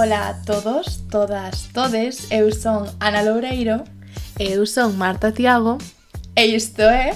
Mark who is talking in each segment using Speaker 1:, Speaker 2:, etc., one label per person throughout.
Speaker 1: Ola a todos, todas, todes, eu son Ana Loureiro.
Speaker 2: Eu son Marta Tiago.
Speaker 1: E isto é...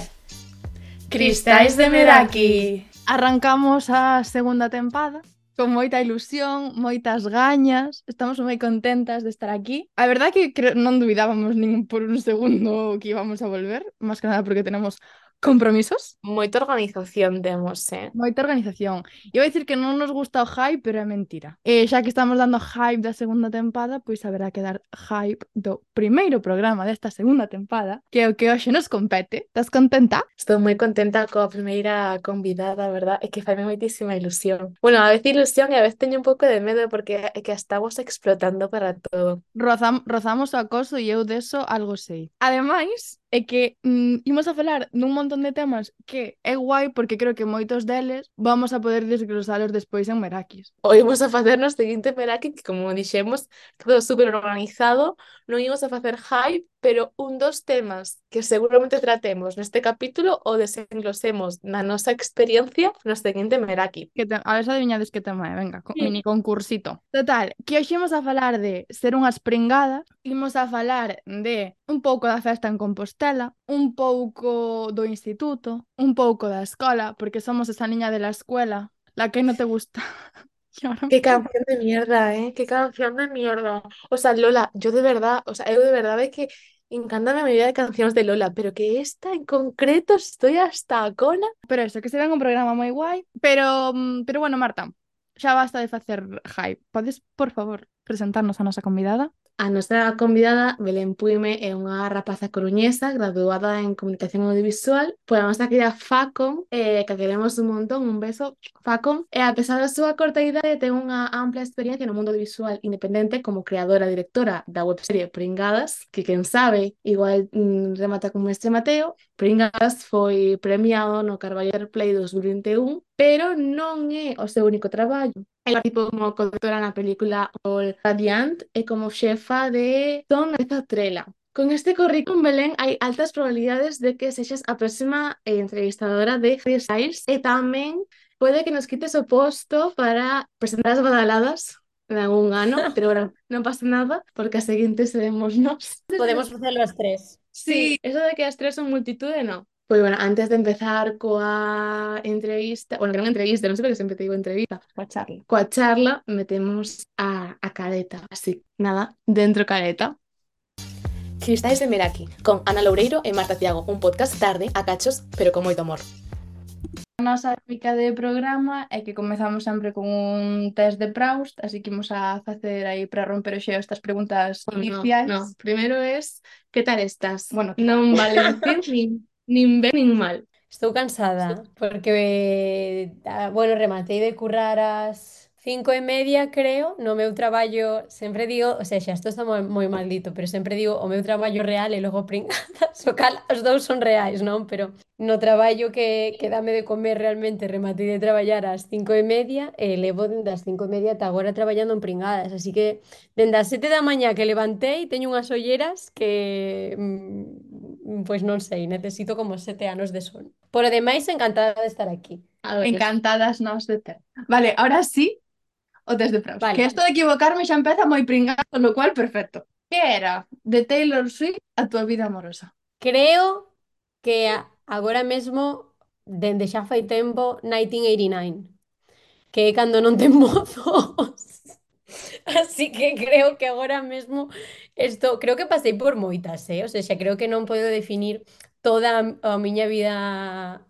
Speaker 1: Cristais de Meraki.
Speaker 2: Arrancamos a segunda tempada con moita ilusión, moitas gañas, estamos moi contentas de estar aquí. A verdade que non duvidábamos nin por un segundo que íbamos a volver, máis que nada porque tenemos Compromisos?
Speaker 3: Moita organización temos, eh?
Speaker 2: Moita organización. Iba a dicir que non nos gusta o hype, pero é mentira. E xa que estamos dando hype da segunda tempada, pois haberá que dar hype do primeiro programa desta segunda tempada, que é o que hoxe nos compete. Estás contenta?
Speaker 3: Estou moi contenta coa primeira convidada, verdad? É que faime moitísima ilusión. Bueno, a vez ilusión e a veces teño un pouco de medo porque é que estamos explotando para todo.
Speaker 2: Rozam rozamos o acoso e eu deso algo sei. Ademais, é que mm, imos a falar dun montón de temas que é guai porque creo que moitos deles vamos a poder desglosalos despois en Merakis.
Speaker 3: Hoy imos a facernos seguinte Meraki que, como dixemos, todo super organizado, non imos a facer hype, pero un dos temas que seguramente tratemos neste capítulo o desenglosemos na nosa experiencia no seguinte Meraki.
Speaker 2: Que te, a ver se adivinhades que tema é, venga,
Speaker 3: Sí.
Speaker 2: mini concursito. Total, que hoxe imos a falar de ser unhas pringadas, imos a falar de un pouco da festa en Compostela, un pouco do instituto, un pouco da escola, porque somos esa niña de la escuela, la que no te gusta.
Speaker 3: Qué canción de mierda, ¿eh? Qué canción de mierda. O sea, Lola, yo de verdad, o sea, eu de verdade que encántame a maioría de cancións de Lola, pero que esta en concreto estoy hasta a cola.
Speaker 2: Pero eso, que será un programa moi guai. Pero, mm, pero bueno, Marta, xa basta de facer hype. Podes, por favor, presentarnos a nosa convidada?
Speaker 3: A nosa convidada Belén Puime é unha rapaza coruñesa graduada en Comunicación Audiovisual pola nosa querida Facon, eh, que queremos un montón, un beso Facon. E a pesar da súa corta idade eh, ten unha ampla experiencia no mundo visual independente como creadora e directora da webserie Pringadas, que quen sabe, igual mm, remata con mestre Mateo. Pringadas foi premiado no Carballer Play 2021 pero non é o seu único traballo. Ela participou como conductora na película All Radiant e como xefa de Don Alza Trela. Con este currículum, Belén, hai altas probabilidades de que sexas a próxima eh, entrevistadora de Harry Styles e tamén pode que nos quites o posto para presentar as badaladas en algún ano, pero bueno, non pasa nada porque a seguinte seremos nós.
Speaker 4: Podemos facelo as tres.
Speaker 3: Sí, sí, eso de que as tres son multitude, non. Pois, bueno, antes de empezar coa entrevista, bueno, que non entrevista, non sei porque sempre te digo entrevista. Coa charla. Coa charla metemos a, a careta, así, nada, dentro careta. Cristais de Meraki, con Ana Loureiro e Marta Tiago, un podcast tarde, a cachos, pero con moito amor.
Speaker 2: A nosa dinámica de programa é que comezamos sempre con un test de Proust, así que imos a facer aí para romper o xeo estas preguntas iniciais.
Speaker 3: No, no, primeiro es, que tal estás?
Speaker 2: Bueno,
Speaker 3: non vale dicir nin, nin ben nin mal.
Speaker 4: Estou cansada porque, eh, bueno, rematei de currar ás cinco e media, creo, no meu traballo, sempre digo, o sea, xa isto está moi, moi maldito, pero sempre digo o meu traballo real e logo pringadas, o cal os dous son reais, non? Pero no traballo que, que dame de comer realmente rematei de traballar ás cinco e media e levo dende as cinco e media ata agora traballando en pringadas, así que dende as sete da mañá que levantei teño unhas olleras que, mm, pois non sei, necesito como sete anos de sono. Por o encantada de estar aquí.
Speaker 2: Encantadas nós de ter. Vale, ahora sí, o test de Proust.
Speaker 4: Vale,
Speaker 2: que isto de equivocarme xa empeza moi pringado, con lo cual perfecto. Que era de Taylor Swift a túa vida amorosa?
Speaker 4: Creo que agora mesmo, dende xa fai tempo, 1989. Que é cando non ten mozos. Así que creo que agora mesmo esto, creo que pasei por moitas, eh? O sea, xa creo que non podo definir toda a a miña vida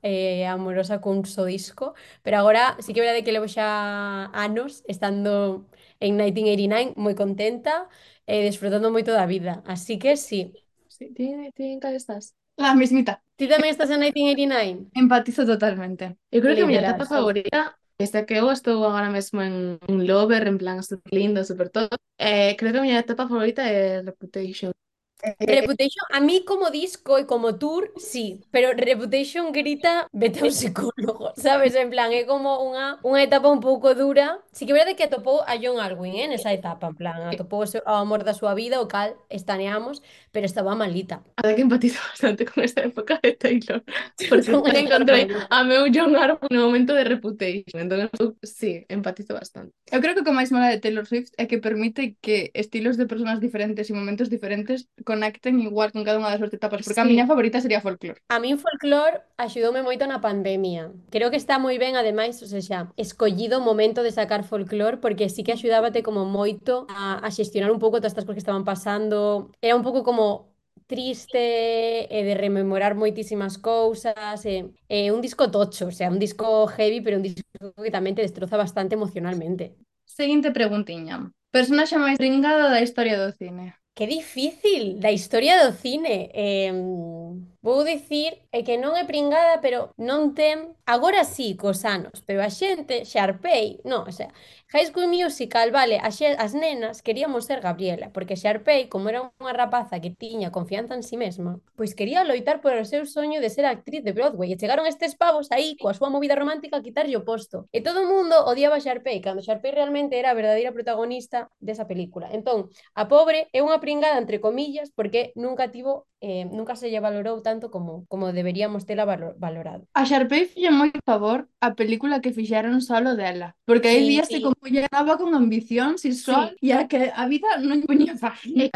Speaker 4: eh, amorosa cun só disco, pero agora sí que é verdade que levo xa anos estando en 1989 moi contenta e disfrutando moito da vida. Así que sí.
Speaker 3: sí, ti, ti en cal estás?
Speaker 2: La mismita.
Speaker 4: Ti tamén estás en 1989?
Speaker 2: Empatizo totalmente.
Speaker 3: Eu creo que a miña etapa favorita, esta que eu estou agora mesmo en un lover, en plan super lindo, super todo, eh, creo que a miña etapa favorita é Reputation.
Speaker 4: Eh, Reputation, a mí como disco y como tour, sí, pero Reputation grita, vete a un psicólogo, sabes? En plan, é como unha, unha etapa un pouco dura. Sí que é verdade que atopou a John Alwyn eh, nesa etapa, en plan, atopou ao amor da súa vida, o cal estaneamos, pero estaba malita.
Speaker 3: A que empatizo bastante con esta época de Taylor, porque
Speaker 4: me
Speaker 3: encontrei a meu John Alwyn no momento de Reputation, entón, sí, empatizo bastante.
Speaker 2: Eu creo que o que máis mala de Taylor Swift é que permite que estilos de personas diferentes e momentos diferentes conecten igual con cada unha das súas etapas, porque
Speaker 4: sí.
Speaker 2: a miña favorita sería folclore.
Speaker 4: A min folclore axudoume moito na pandemia. Creo que está moi ben, ademais, ou sea, escollido o momento de sacar folclore, porque sí que axudábate como moito a, a xestionar un pouco todas estas cousas que estaban pasando. Era un pouco como triste e de rememorar moitísimas cousas e, e un disco tocho, o sea, un disco heavy pero un disco que tamén te destroza bastante emocionalmente
Speaker 2: Seguinte preguntiña Personaxe máis ringada da historia do cine
Speaker 4: Qué difícil, la historia del cine. Em, Vou dicir é que non é pringada, pero non ten, agora sí, cos anos, pero a xente, Sharpay, non, o sea, High School Musical, vale, as, as nenas queríamos ser Gabriela, porque Sharpay, como era unha rapaza que tiña confianza en si sí mesma, pois quería loitar por o seu soño de ser actriz de Broadway, e chegaron estes pavos aí, coa súa movida romántica, a quitarlle o posto. E todo o mundo odiaba Sharpay, cando Sharpay realmente era a verdadeira protagonista desa película. Entón, a pobre é unha pringada, entre comillas, porque nunca tivo eh, nunca se lle valorou tanto como como deberíamos tela valo- valorado.
Speaker 2: A Sharpay fixo moi favor a película que fixeron solo dela, porque aí
Speaker 4: Sí,
Speaker 2: víase
Speaker 4: sí.
Speaker 2: como ella estaba con ambición sexual e a que a vida non poñía fácil.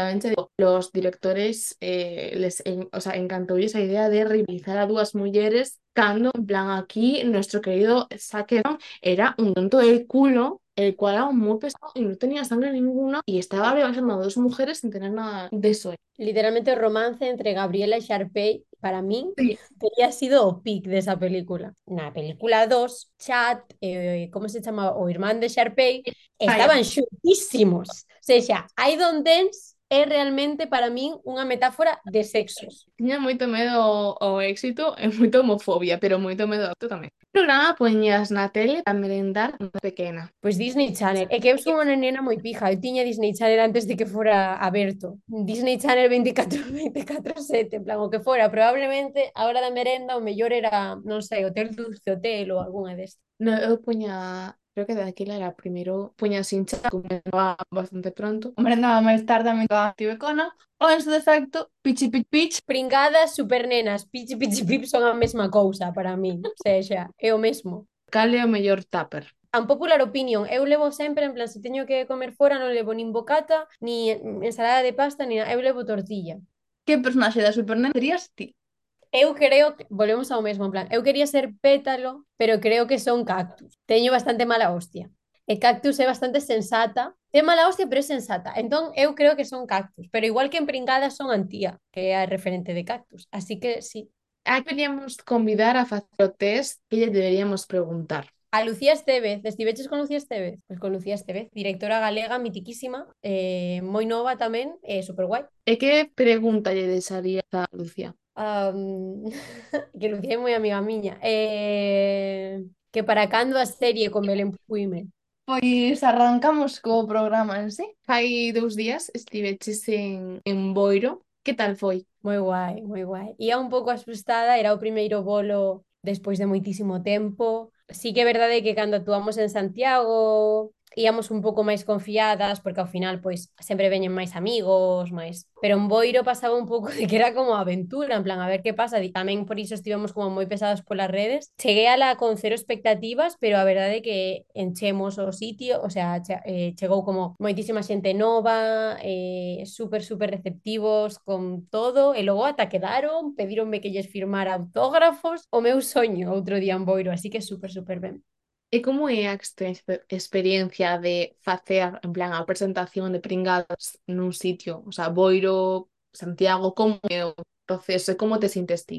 Speaker 3: Los directores eh, les en, o sea, encantou esa idea de rivalizar a dúas mulleres cando, en plan, aquí, nuestro querido Zac Efron era un tonto del culo, el cual era muy pesado y no tenía sangre ninguna y estaba rebalsando a dos mujeres sin tener nada de eso.
Speaker 4: Literalmente romance entre Gabriela e Sharpay para min
Speaker 2: Sí.
Speaker 4: tería sido o pic desa película. Na película 2, Chad, eh, como se chamaba, o irmán de Sharpay, estaban xuntísimos. O sea, I Don't Dance é realmente para min unha metáfora de sexos.
Speaker 3: Tiña moito medo ao éxito e moito homofobia, pero moito medo ao tamén. O programa poñías na tele a merendar unha pequena.
Speaker 4: Pois Disney Channel. É que eu son unha nena moi pija. Eu tiña Disney Channel antes de que fora aberto. Disney Channel 24-7, en plan, o que fora. Probablemente a hora da merenda o mellor era, non sei, Hotel Dulce Hotel ou algunha destas.
Speaker 3: No, eu poña Creo que daquela era primeiro puñas como comenzaba bastante pronto.
Speaker 2: Hombre, nada máis tarde a mentada tibecona. Ou en su defecto, pichi pichi pich.
Speaker 4: Pringadas, supernenas, pichi pichi pip son a mesma cousa para mí. O sea, é o mesmo.
Speaker 3: Cal é o mellor tupper?
Speaker 4: an popular opinion, eu levo sempre, en plan, se teño que comer fora, non levo nin bocata, ni ensalada de pasta, ni nada, eu levo tortilla.
Speaker 2: Que personaxe da supernena serías ti?
Speaker 4: eu creo que volvemos ao mesmo en plan. Eu quería ser pétalo, pero creo que son cactus. Teño bastante mala hostia. E cactus é bastante sensata. Ten mala hostia, pero é sensata. Entón, eu creo que son cactus. Pero igual que en Pringada son Antía, que é a referente de cactus. Así que, sí.
Speaker 3: A que queríamos convidar a facer o test que lle deberíamos preguntar.
Speaker 4: A Lucía Estevez, estiveches con Lucía Estevez? Pois pues con Lucía Estevez, directora galega mitiquísima, eh, moi nova tamén, eh, superguai.
Speaker 3: E que pregunta lle deixaría a Lucía?
Speaker 4: um, que Lucía é moi amiga miña, eh, que para cando a serie con Belén Puime?
Speaker 2: Pois arrancamos co programa en sí.
Speaker 3: Fai dous días estiveches en, en Boiro. Que tal foi?
Speaker 4: Moi guai, moi guai. Ia un pouco asustada, era o primeiro bolo despois de moitísimo tempo. Sí que é verdade que cando actuamos en Santiago íamos un pouco máis confiadas porque ao final pois sempre veñen máis amigos, máis, pero en Boiro pasaba un pouco de que era como aventura, en plan a ver que pasa, e tamén por iso estivemos como moi pesadas polas redes. Cheguei a la con cero expectativas, pero a verdade é que enchemos o sitio, o sea, che, eh, chegou como moitísima xente nova, eh, super super receptivos con todo, e logo ata quedaron, pedironme que lles firmara autógrafos, o meu soño outro día en Boiro, así que super super ben.
Speaker 3: E como é a experiencia de facer, en plan, a presentación de Pringadas nun sitio? O sea, Boiro, Santiago, como é o proceso e como te sintes ti?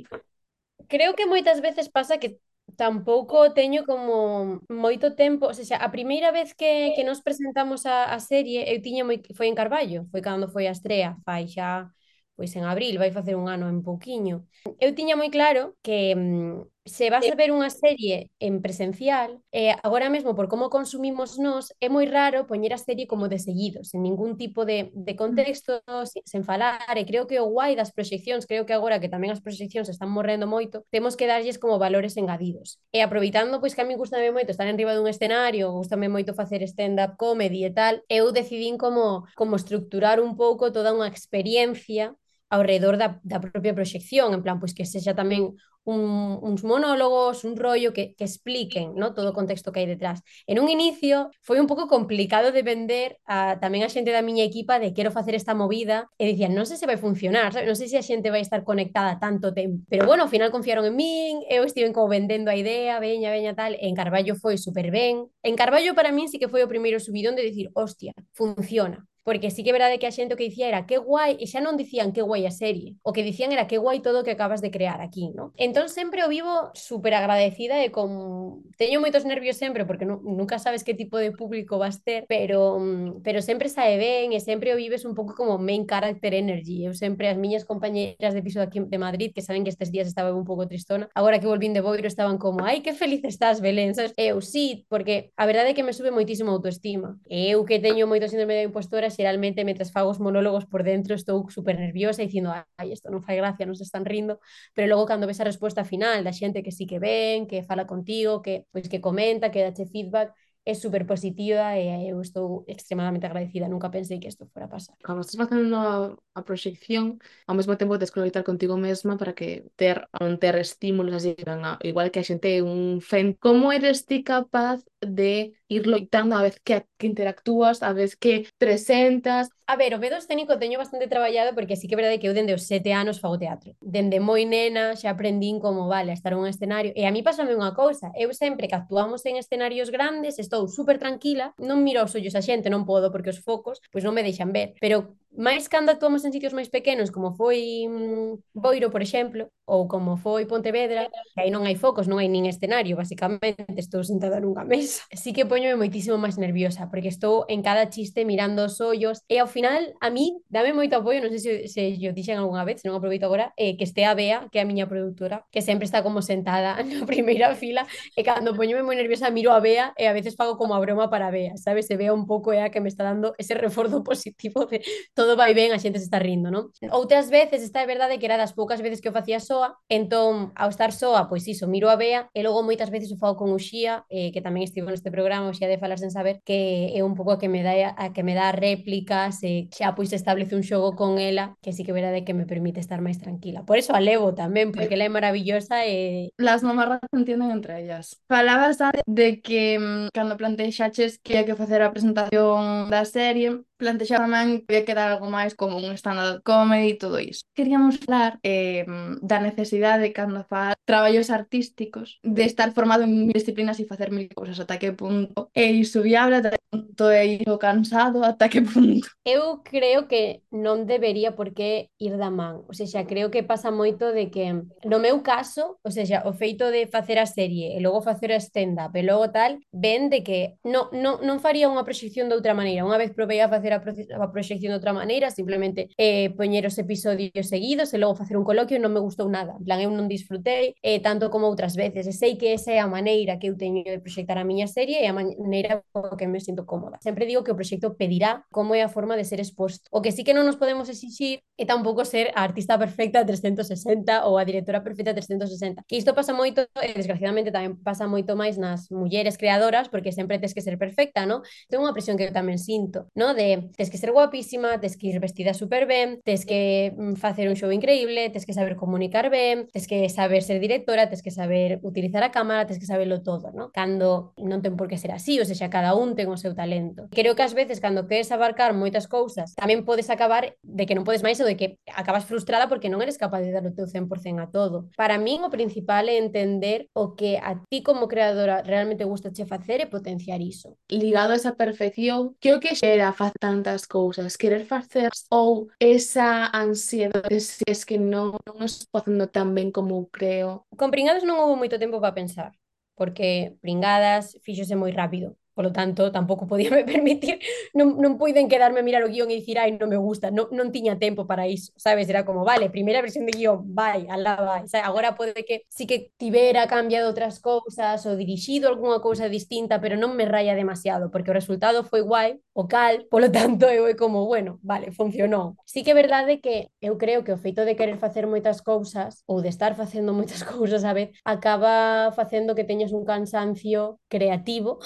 Speaker 4: Creo que moitas veces pasa que tampouco teño como moito tempo, o sea, a primeira vez que, que nos presentamos a, a serie eu tiña moi, foi en Carballo, foi cando foi a estrea, fai xa pois en abril, vai facer un ano en pouquiño. Eu tiña moi claro que mm, se vas a eh, ver unha serie en presencial, eh, agora mesmo por como consumimos nós, é moi raro poñer a serie como de seguido, sen ningún tipo de, de mm. contexto, sen falar, e creo que o guai das proxeccións, creo que agora que tamén as proxeccións están morrendo moito, temos que darlles como valores engadidos. E aproveitando, pois que a mí gustame moito estar enriba dun escenario, gustame moito facer stand-up comedy e tal, eu decidín como, como estructurar un pouco toda unha experiencia ao redor da, da propia proxección, en plan, pois que sexa tamén un, uns monólogos, un rollo que, que expliquen ¿no? todo o contexto que hai detrás. En un inicio foi un pouco complicado de vender a, tamén a xente da miña equipa de quero facer esta movida e dicían non sei se vai funcionar, non sei se a xente vai estar conectada tanto tempo. Pero bueno, ao final confiaron en min, eu estive como vendendo a idea, veña, veña tal, en Carballo foi super ben. En Carballo para min sí que foi o primeiro subidón de dicir, hostia, funciona, porque sí que é verdade que a xente o que dicía era que guai, e xa non dicían que guai a serie, o que dicían era que guai todo o que acabas de crear aquí, ¿no? Entón sempre o vivo super agradecida e con teño moitos nervios sempre porque nu nunca sabes que tipo de público vas ter, pero pero sempre sae ben e sempre o vives un pouco como main character energy. Eu sempre as miñas compañeras de piso aquí de Madrid que saben que estes días estaba un pouco tristona, agora que volvín de Boiro estaban como, ai, que feliz estás, Belén, sabes? Eu sí, porque a verdade é que me sube moitísimo autoestima. Eu que teño moito síndrome de impostora xeralmente mentres fago os monólogos por dentro estou super nerviosa dicindo ai, isto non fai gracia, non se están rindo, pero logo cando ves a resposta final da xente que sí que ven, que fala contigo, que pois que comenta, que dache feedback, é super positiva e eu estou extremadamente agradecida, nunca pensei que isto fora a pasar.
Speaker 3: Cando estás facendo a, a proxección, ao mesmo tempo tes que loitar contigo mesma para que ter non ter estímulos así, igual que a xente un fen. Como eres ti capaz de ir loitando a vez que, que interactúas, a vez que presentas.
Speaker 4: A ver, o medo escénico teño bastante traballado porque sí que é verdade que eu dende os sete anos fago teatro. Dende moi nena xa aprendín como, vale, a estar un escenario. E a mí pásame unha cousa, eu sempre que actuamos en escenarios grandes estou super tranquila, non miro os ollos a xente, non podo porque os focos pois non me deixan ver. Pero máis cando actuamos en sitios máis pequenos, como foi mm, Boiro, por exemplo, ou como foi Pontevedra, que aí non hai focos, non hai nin escenario, basicamente, estou sentada nunha mesa. Sí que poñome moitísimo máis nerviosa, porque estou en cada chiste mirando os ollos, e ao final, a mí, dame moito apoio, non sei se, se yo dixen algunha vez, se non aproveito agora, eh, que este a Bea, que é a miña produtora, que sempre está como sentada na primeira fila, e cando poñome moi nerviosa miro a Bea, e a veces fago como a broma para a Bea, sabes? Se vea un pouco é a que me está dando ese reforzo positivo de todo vai ben, a xente se está rindo, non? Outras veces, está é verdade que era das poucas veces que eu facía soa, entón, ao estar soa, pois iso, miro a Bea, e logo moitas veces o fago con Uxía, eh, que tamén estivo neste programa, Uxía de Falar sen Saber, que é un pouco a que me dá a que me dá réplicas, e xa pois establece un xogo con ela, que sí que é verdade que me permite estar máis tranquila. Por eso a levo tamén, porque ela é maravillosa e...
Speaker 2: Las mamarras entienden entre ellas. Falabas de que mm, cando plantexaches que hai que facer a presentación da serie, plantexaba tamén que que dar algo máis como un stand-up comedy e todo iso. Queríamos falar eh, da necesidade cando fa traballos artísticos de estar formado en mil disciplinas e facer mil cousas ata que punto é iso viable, ata que punto é iso cansado, ata que punto.
Speaker 4: Eu creo que non debería por que ir da man. O sea, creo que pasa moito de que no meu caso, o sea, o feito de facer a serie e logo facer a stand-up e logo tal, ven de que non, non, non faría unha proxección de outra maneira. Unha vez probei a facer facer a, a proxección de outra maneira, simplemente eh, poñer os episodios seguidos e logo facer un coloquio non me gustou nada. En plan, eu non disfrutei eh, tanto como outras veces. E sei que esa é a maneira que eu teño de proxectar a miña serie e a maneira con que me sinto cómoda. Sempre digo que o proxecto pedirá como é a forma de ser exposto. O que sí que non nos podemos exixir é tampouco ser a artista perfecta 360 ou a directora perfecta 360. Que isto pasa moito, e desgraciadamente tamén pasa moito máis nas mulleres creadoras, porque sempre tens que ser perfecta, non? Ten unha presión que eu tamén sinto, no? De Tes que ser guapísima, tes que ir vestida super ben, tes que mm, facer un show increíble, tes que saber comunicar ben, tes que saber ser directora, tes que saber utilizar a cámara, tes que saberlo todo, ¿no? Cando non ten por que ser así, ou seja, cada un ten o seu talento. Creo que ás veces cando queres abarcar moitas cousas, tamén podes acabar de que non podes máis ou de que acabas frustrada porque non eres capaz de dar o teu 100% a todo. Para min o principal é entender o que a ti como creadora realmente gusta che facer e potenciar iso.
Speaker 3: Ligado a esa perfección, creo que xera facer tantas cousas, querer facer ou esa ansiedade de se es que non, non estou facendo tan ben como creo.
Speaker 4: Con Pringadas non houve moito tempo para pensar, porque Pringadas fíxose moi rápido. Polo tanto, tampouco podía me permitir, non, non puiden quedarme a mirar o guión e dicir, ai, non me gusta, non, non tiña tempo para iso, sabes? Era como, vale, primeira versión de guión, vai, alá vai. sabes? Agora pode que sí que tivera cambiado outras cousas ou dirixido algunha cousa distinta, pero non me raya demasiado, porque o resultado foi guai, o cal, polo tanto, eu é como, bueno, vale, funcionou. Sí que é verdade que eu creo que o feito de querer facer moitas cousas ou de estar facendo moitas cousas a vez acaba facendo que teñas un cansancio creativo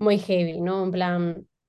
Speaker 4: moi heavy, non? En plan,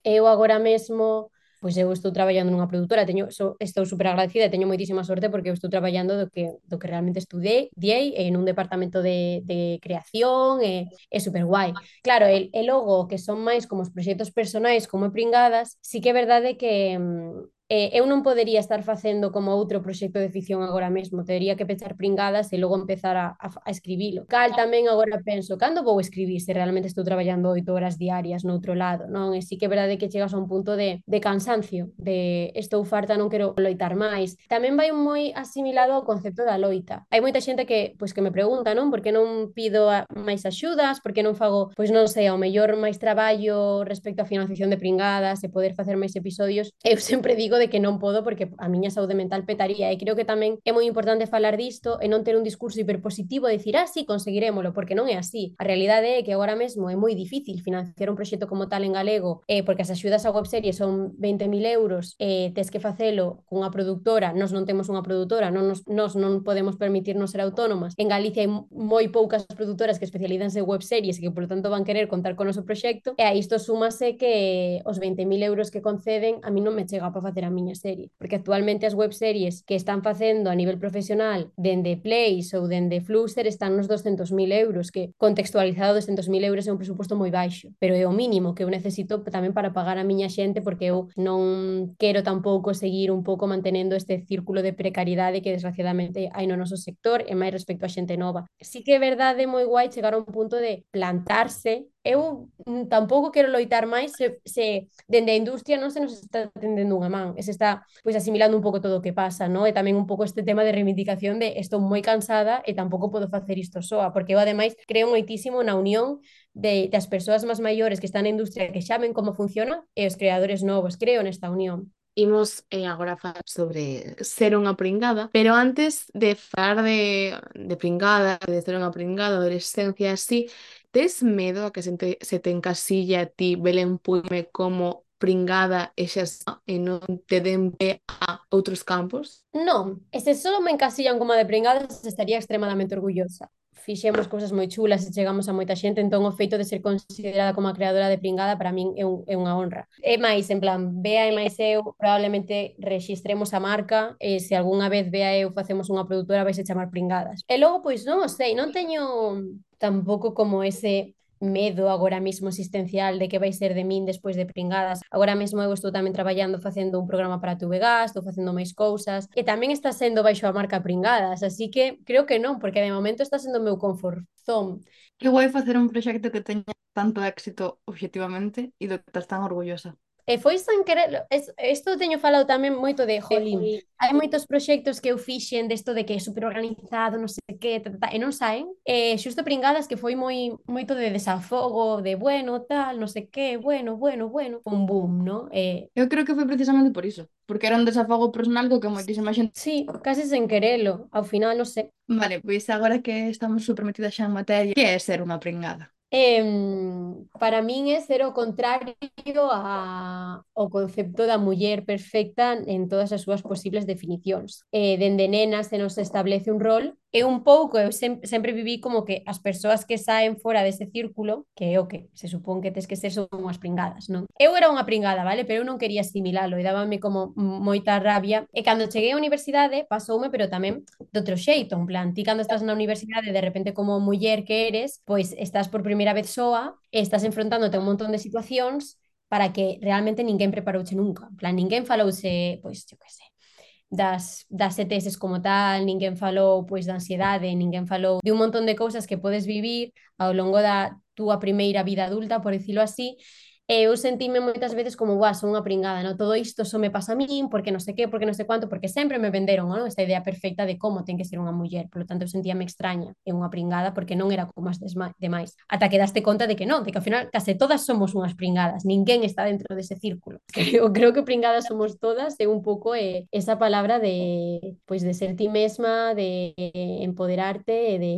Speaker 4: eu agora mesmo pois eu estou traballando nunha produtora, teño so, estou super agradecida, teño moitísima sorte porque eu estou traballando do que do que realmente estudei, diei en un departamento de, de creación, e, é super guai. Claro, e, e logo que son máis como os proxectos personais, como pringadas, sí que é verdade que mm, eh, eu non podería estar facendo como outro proxecto de ficción agora mesmo, tería que pechar pringadas e logo empezar a, a, a escribilo. Cal tamén agora penso, cando vou escribir se realmente estou traballando oito horas diarias noutro lado, non? E sí que é verdade que chegas a un punto de, de cansancio, de estou farta, non quero loitar máis. Tamén vai moi asimilado ao concepto da loita. Hai moita xente que pois que me pregunta, non? Por que non pido a, máis axudas? Por que non fago, pois non sei, ao mellor máis traballo respecto á financiación de pringadas e poder facer máis episodios? Eu sempre digo de que non podo porque a miña saúde mental petaría e creo que tamén é moi importante falar disto e non ter un discurso hiperpositivo e dicir, ah, sí, conseguirémolo, porque non é así. A realidade é que agora mesmo é moi difícil financiar un proxecto como tal en galego eh, porque as axudas a webserie son 20.000 euros e eh, tes que facelo cunha productora, nos non temos unha productora, non nos, nos non podemos permitirnos ser autónomas. En Galicia hai moi poucas productoras que especializanse en webseries e que, por tanto, van querer contar con o noso proxecto e a isto súmase que os 20.000 euros que conceden a mí non me chega para facer a miña serie. Porque actualmente as webseries que están facendo a nivel profesional dende Place ou dende Fluxer están nos 200.000 euros, que contextualizado 200.000 euros é un presuposto moi baixo, pero é o mínimo que eu necesito tamén para pagar a miña xente porque eu non quero tampouco seguir un pouco mantenendo este círculo de precariedade que desgraciadamente hai no noso sector e máis respecto a xente nova. Sí que é verdade moi guai chegar a un punto de plantarse eu tampouco quero loitar máis se, se dende a industria non se nos está tendendo unha man, e se está pois asimilando un pouco todo o que pasa, no? E tamén un pouco este tema de reivindicación de estou moi cansada e tampouco podo facer isto soa, porque eu ademais creo moitísimo na unión de, das persoas máis maiores que están na industria que xaben como funciona e os creadores novos, creo nesta unión.
Speaker 3: Imos eh, agora falar sobre ser unha pringada, pero antes de falar de, de pringada, de ser unha pringada, adolescencia así, tes medo a que se te, se te encasilla a ti Belén Puime como pringada e xa e non te den pé a outros campos?
Speaker 4: Non, e se só me encasillan como de pringadas estaría extremadamente orgullosa fixemos cousas moi chulas e chegamos a moita xente, entón o feito de ser considerada como a creadora de Pringada para min é, un, é unha honra. E máis, en plan, Bea e máis eu probablemente registremos a marca e se algunha vez Bea e eu facemos unha produtora vais a chamar Pringadas. E logo, pois non o sei, non teño tampouco como ese medo agora mesmo existencial de que vai ser de min despois de pringadas. Agora mesmo eu estou tamén traballando facendo un programa para TVG, estou facendo máis cousas e tamén está sendo baixo a marca pringadas, así que creo que non, porque de momento está sendo o meu confort zone.
Speaker 2: Que guai facer un proxecto que teña tanto éxito objetivamente e do que estás tan orgullosa.
Speaker 4: E foi sen querer, isto teño falado tamén moito de Jolín. Hai moitos proxectos que eu fixen desto de que é super organizado, non sei que, ta, ta, ta, e non saen. E xusto pringadas que foi moi moito de desafogo, de bueno, tal, non sei que, bueno, bueno, bueno, un boom, non? E...
Speaker 2: Eu creo que foi precisamente por iso, porque era un desafogo personal do que moitísima xente...
Speaker 4: Sí, case sen querelo, ao final, non sei.
Speaker 2: Vale, pois agora que estamos super metidas xa en materia, que é ser unha pringada?
Speaker 4: Eh, para min é ser o contrario a, ao concepto da muller perfecta en todas as posibles definicións. Eh, dende nena se nos establece un rol é un pouco, eu sempre, sempre viví como que as persoas que saen fora dese círculo, que é o que se supón que tes que ser son unhas pringadas, non? Eu era unha pringada, vale? Pero eu non quería asimilalo e dábame como moita rabia. E cando cheguei á universidade, pasoume, pero tamén de outro xeito, en plan, ti cando estás na universidade, de repente como muller que eres, pois estás por primeira vez soa, estás enfrontándote a un montón de situacións para que realmente ninguén preparouche nunca. En plan, ninguén falouse, pois, eu que sei, das, das ETS como tal, ninguén falou pois da ansiedade, ninguén falou de un montón de cousas que podes vivir ao longo da túa primeira vida adulta, por decirlo así, E eu sentime moitas veces como, "Buah, son unha pringada, no? Todo isto só me pasa a min, porque non sei que, porque non sei cuánto, porque sempre me venderon, non? Esta idea perfecta de como ten que ser unha muller. Por lo tanto, eu sentíame extraña e unha pringada porque non era como as demais. Ata que daste conta de que non, de que ao final case todas somos unhas pringadas, ninguén está dentro dese círculo. Creo, creo que pringadas somos todas e un pouco eh, esa palabra de pois de ser ti mesma, de eh, empoderarte e de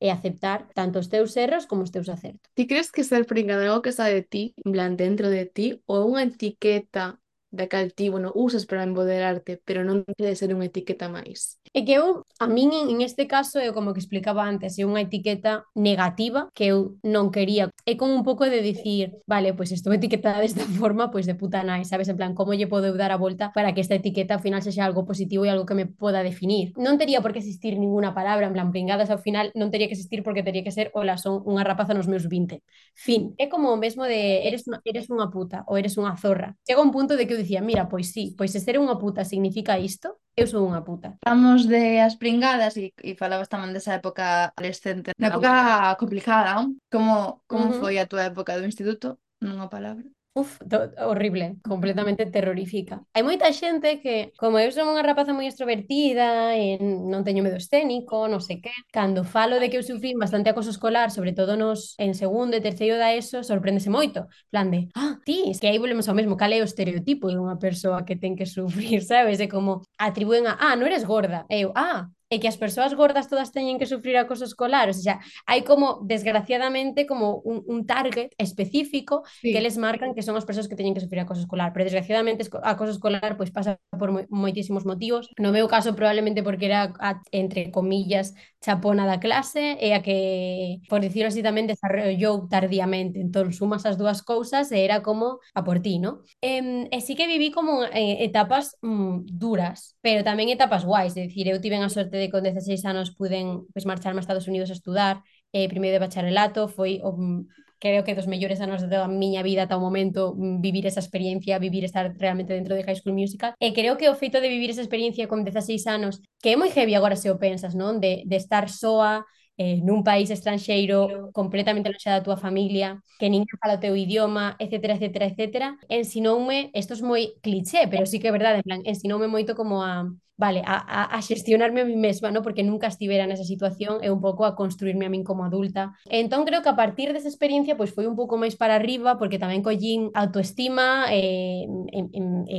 Speaker 4: e aceptar tanto os teus erros como os teus acertos.
Speaker 3: Ti crees que ser pringada é algo que sae de ti, en plan, dentro de ti o una etiqueta da cal ti, bueno, usas para empoderarte, pero non debe ser unha etiqueta máis?
Speaker 4: É que eu, a min en, este caso, é como que explicaba antes, é unha etiqueta negativa que eu non quería. É como un pouco de dicir, vale, pois pues estou etiquetada desta forma, pois pues de puta nai, sabes? En plan, como lle podo dar a volta para que esta etiqueta ao final sexa algo positivo e algo que me poda definir. Non tería por que existir ninguna palabra, en plan, pringadas ao final non tería que existir porque tería que ser, hola, son unha rapaza nos meus 20. Fin. É como o mesmo de eres unha, eres unha puta ou eres unha zorra. Chega un punto de que eu dicía, mira, pois sí, pois se ser unha puta significa isto, eu sou unha puta.
Speaker 1: Estamos de as pringadas e, e falabas tamén desa época adolescente, na época complicada, non? Como, como
Speaker 4: uh -huh.
Speaker 1: foi a tua época do instituto? Nunha palabra.
Speaker 4: Uf, horrible, completamente terrorífica. Hai moita xente que, como eu son unha rapaza moi extrovertida eh, e non teño medo escénico, non sei que, cando falo de que eu sufrín bastante acoso escolar, sobre todo nos en segundo e terceiro da ESO, sorpréndese moito. Plan de, ah, ti, que aí volvemos ao mesmo, cal é o estereotipo de unha persoa que ten que sufrir, sabes? É como atribúen a, ah, non eres gorda. E eu, ah, é que as persoas gordas todas teñen que sufrir acoso escolar, o sea, hai como, desgraciadamente, como un, un target específico
Speaker 3: Sí.
Speaker 4: que les marcan que son as persoas que teñen que sufrir acoso escolar, pero desgraciadamente acoso escolar pois pasa por moi, moitísimos motivos. No meu caso probablemente porque era a, entre comillas chapona da clase e a que, por dicirlo así tamén, desarrollou tardíamente. Entón, sumas as dúas cousas e era como a por ti, no? E, e sí que viví como eh, etapas mm, duras, pero tamén etapas guais. É dicir, eu tiven a sorte de con 16 anos puden pues, marcharme a Estados Unidos a estudar, eh, primeiro de bacharelato, foi o mm, creo que dos mellores anos da miña vida ata o momento mm, vivir esa experiencia, vivir estar realmente dentro de High School Musical. E creo que o feito de vivir esa experiencia con 16 anos, que é moi heavy agora se o pensas, non? De, de estar soa, eh, nun país estranxeiro completamente lonxe da tua familia, que ninguén fala o teu idioma, etc, etc, etc, ensinoume, isto é moi cliché, pero sí que é verdade, en plan, ensinoume moito como a vale, a, a, a mí mesma, ¿no? porque nunca estivera nesa situación e un pouco a construirme a min como adulta. Entón creo que a partir desa experiencia pois foi un pouco máis para arriba porque tamén collín autoestima e,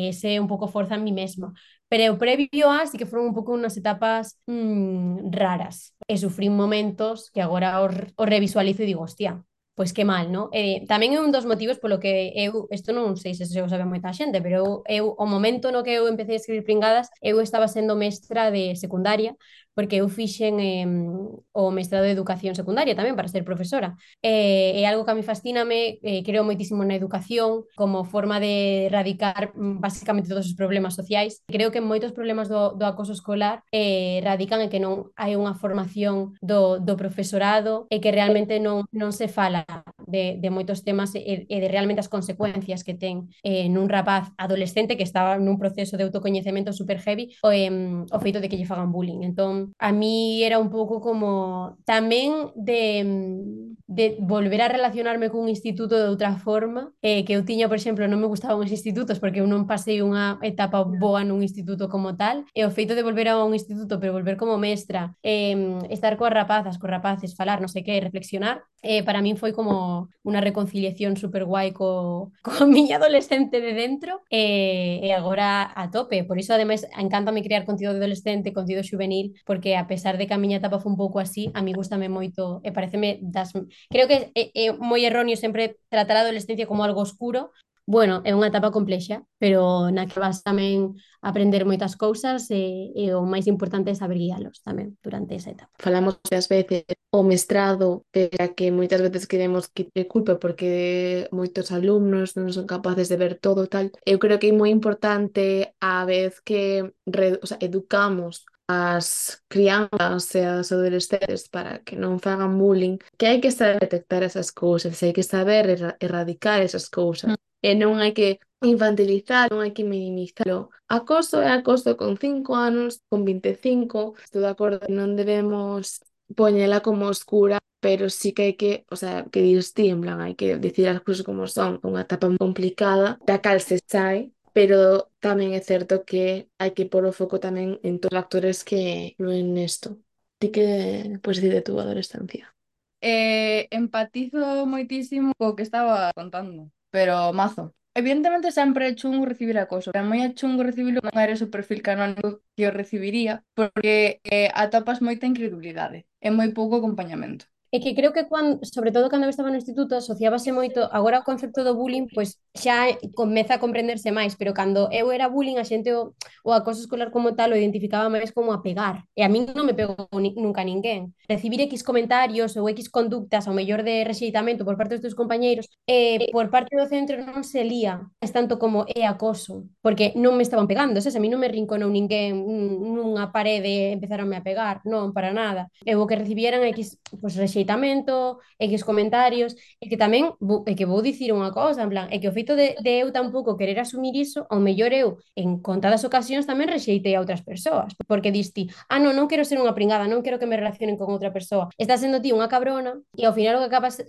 Speaker 4: ese un pouco forza en mí mesma. Pero previo a sí que foron un pouco unhas etapas mm, raras e sufrín momentos que agora os, os revisualizo e digo, hostia, pois que mal, non? E, eh, tamén é un dos motivos polo que eu, isto non sei se se o sabe moita xente, pero eu, eu o momento no que eu empecé a escribir pringadas, eu estaba sendo mestra de secundaria, porque eu fixen eh, o mestrado de educación secundaria tamén para ser profesora. Eh, é algo que a mí fascíname, eh, creo moitísimo na educación como forma de erradicar mm, basicamente todos os problemas sociais. Creo que moitos problemas do, do acoso escolar eh, radican en que non hai unha formación do, do profesorado e que realmente non, non se fala de, de moitos temas e, e de realmente as consecuencias que ten eh, nun rapaz adolescente que estaba nun proceso de autocoñecemento super heavy o, eh, o feito de que lle fagan bullying. Entón, a mí era un pouco como tamén de de volver a relacionarme cun instituto de outra forma, eh, que eu tiña, por exemplo, non me gustaban os institutos porque eu non pasei unha etapa boa nun instituto como tal, e o feito de volver a un instituto, pero volver como mestra, eh, estar coas rapazas, coas rapaces, falar, non sei que, reflexionar, eh, para min foi como una unha reconciliación super guai co, co miña adolescente de dentro e, e agora a tope. Por iso, ademais, encántame crear contido de adolescente, contido juvenil, porque a pesar de que a miña etapa foi un pouco así, a mí gustame moito e pareceme das... Creo que é, é moi erróneo sempre tratar a adolescencia como algo oscuro, bueno, é unha etapa complexa, pero na que vas tamén aprender moitas cousas e, e o máis importante é saber guiálos tamén durante esa etapa.
Speaker 3: Falamos das veces o mestrado, que, que moitas veces queremos quitar culpa porque moitos alumnos non son capaces de ver todo tal. Eu creo que é moi importante a vez que re, o sea, educamos as crianzas e as adolescentes para que non fagan bullying, que hai que saber detectar esas cousas, hai que saber erradicar esas cousas. Mm Eh, e non hai que infantilizar, non hai que minimizarlo. Acoso é acoso con 5 anos, con 25, estou de acordo, non debemos poñela como oscura, pero sí que hai que, o sea, que dir ti, en plan, hai que dicir as cousas como son, unha etapa complicada, da cal se sai, pero tamén é certo que hai que pôr o foco tamén en todos os actores que influen nesto. Ti que, pois, pues, de tu adolescencia.
Speaker 2: Eh, empatizo moitísimo co que estaba contando pero mazo. Evidentemente sempre é chungo recibir acoso, pero moi chungo recibirlo non eres o perfil canónico que o recibiría, porque eh, atopas moita incredulidade e moi pouco acompañamento.
Speaker 4: É que creo que cuando, sobre todo cando eu estaba no instituto asociábase moito, agora o concepto do bullying pois xa comeza a comprenderse máis, pero cando eu era bullying a xente o, o acoso escolar como tal o identificaba máis como a pegar. E a min non me pegou ni, nunca ninguén. Recibir X comentarios ou X conductas ao mellor de rexeitamento por parte dos teus compañeiros, eh, por parte do centro non se lía, es tanto como é acoso, porque non me estaban pegando, sabes? A mí non me rinconou ninguén nunha parede empezaronme a pegar, non, para nada. Eu o que recibieran X pues, pois, rexeitamento, e que os comentarios, e que tamén e que vou dicir unha cousa, en plan, é que o feito de, de eu tampouco querer asumir iso, ao mellor eu, en contadas ocasións, tamén rexeitei a outras persoas, porque diste, ah, non, non quero ser unha pringada, non quero que me relacionen con outra persoa. Estás sendo ti unha cabrona, e ao final o que acabas